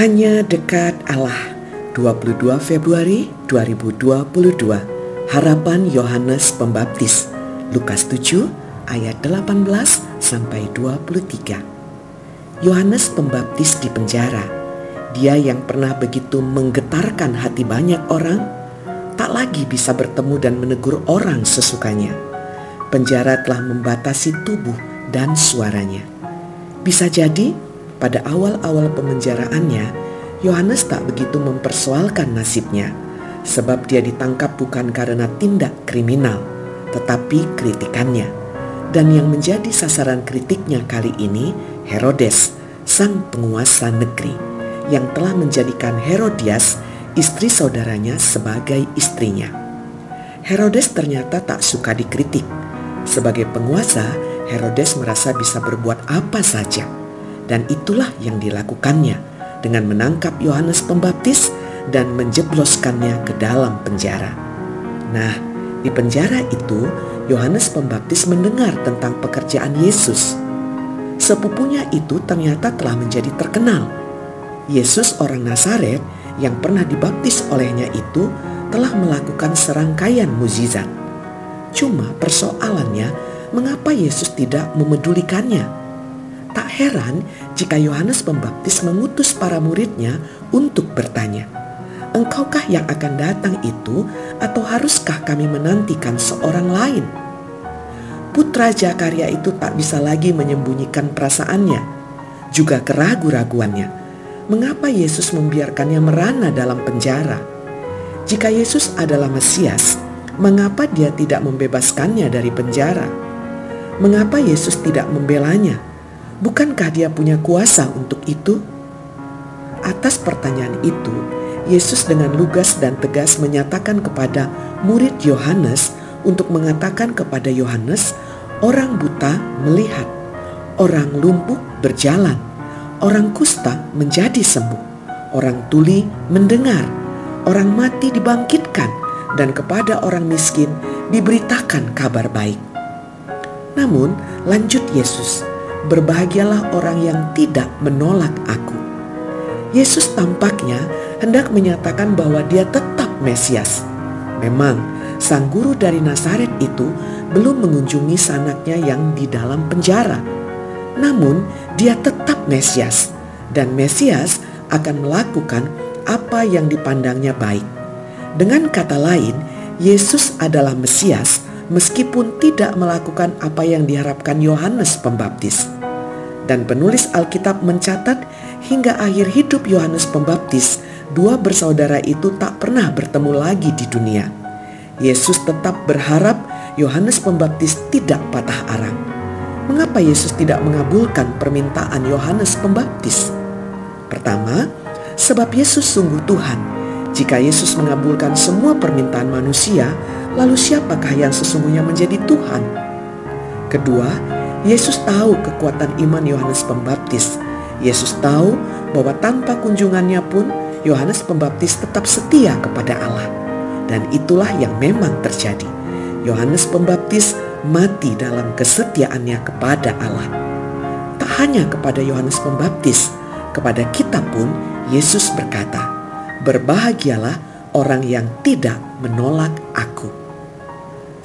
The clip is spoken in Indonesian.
Hanya dekat Allah. 22 Februari 2022 Harapan Yohanes Pembaptis. Lukas 7 ayat 18 sampai 23 Yohanes Pembaptis di penjara. Dia yang pernah begitu menggetarkan hati banyak orang tak lagi bisa bertemu dan menegur orang sesukanya. Penjara telah membatasi tubuh dan suaranya. Bisa jadi pada awal-awal pemenjaraannya, Yohanes tak begitu mempersoalkan nasibnya, sebab dia ditangkap bukan karena tindak kriminal, tetapi kritikannya. Dan yang menjadi sasaran kritiknya kali ini, Herodes, sang penguasa negeri, yang telah menjadikan Herodias, istri saudaranya, sebagai istrinya. Herodes ternyata tak suka dikritik. Sebagai penguasa, Herodes merasa bisa berbuat apa saja dan itulah yang dilakukannya dengan menangkap Yohanes Pembaptis dan menjebloskannya ke dalam penjara. Nah, di penjara itu Yohanes Pembaptis mendengar tentang pekerjaan Yesus. Sepupunya itu ternyata telah menjadi terkenal. Yesus orang Nazaret yang pernah dibaptis olehnya itu telah melakukan serangkaian mukjizat. Cuma persoalannya, mengapa Yesus tidak memedulikannya? Heran jika Yohanes Pembaptis mengutus para muridnya untuk bertanya, Engkaukah yang akan datang itu atau haruskah kami menantikan seorang lain? Putra Jakaria itu tak bisa lagi menyembunyikan perasaannya, juga keraguan-raguannya. Mengapa Yesus membiarkannya merana dalam penjara? Jika Yesus adalah Mesias, mengapa dia tidak membebaskannya dari penjara? Mengapa Yesus tidak membelanya? Bukankah dia punya kuasa untuk itu? Atas pertanyaan itu, Yesus dengan lugas dan tegas menyatakan kepada murid Yohanes untuk mengatakan kepada Yohanes, orang buta melihat, orang lumpuh berjalan, orang kusta menjadi sembuh, orang tuli mendengar, orang mati dibangkitkan, dan kepada orang miskin diberitakan kabar baik. Namun, lanjut Yesus, berbahagialah orang yang tidak menolak aku. Yesus tampaknya hendak menyatakan bahwa dia tetap Mesias. Memang, sang guru dari Nazaret itu belum mengunjungi sanaknya yang di dalam penjara. Namun, dia tetap Mesias, dan Mesias akan melakukan apa yang dipandangnya baik. Dengan kata lain, Yesus adalah Mesias meskipun tidak melakukan apa yang diharapkan Yohanes Pembaptis. Dan penulis Alkitab mencatat hingga akhir hidup Yohanes Pembaptis, dua bersaudara itu tak pernah bertemu lagi di dunia. Yesus tetap berharap Yohanes Pembaptis tidak patah arang. Mengapa Yesus tidak mengabulkan permintaan Yohanes Pembaptis? Pertama, sebab Yesus sungguh Tuhan. Jika Yesus mengabulkan semua permintaan manusia, lalu siapakah yang sesungguhnya menjadi Tuhan? Kedua, Yesus tahu kekuatan iman Yohanes Pembaptis. Yesus tahu bahwa tanpa kunjungannya pun Yohanes Pembaptis tetap setia kepada Allah. Dan itulah yang memang terjadi. Yohanes Pembaptis mati dalam kesetiaannya kepada Allah. Tak hanya kepada Yohanes Pembaptis, kepada kita pun Yesus berkata, "Berbahagialah orang yang tidak menolak Aku."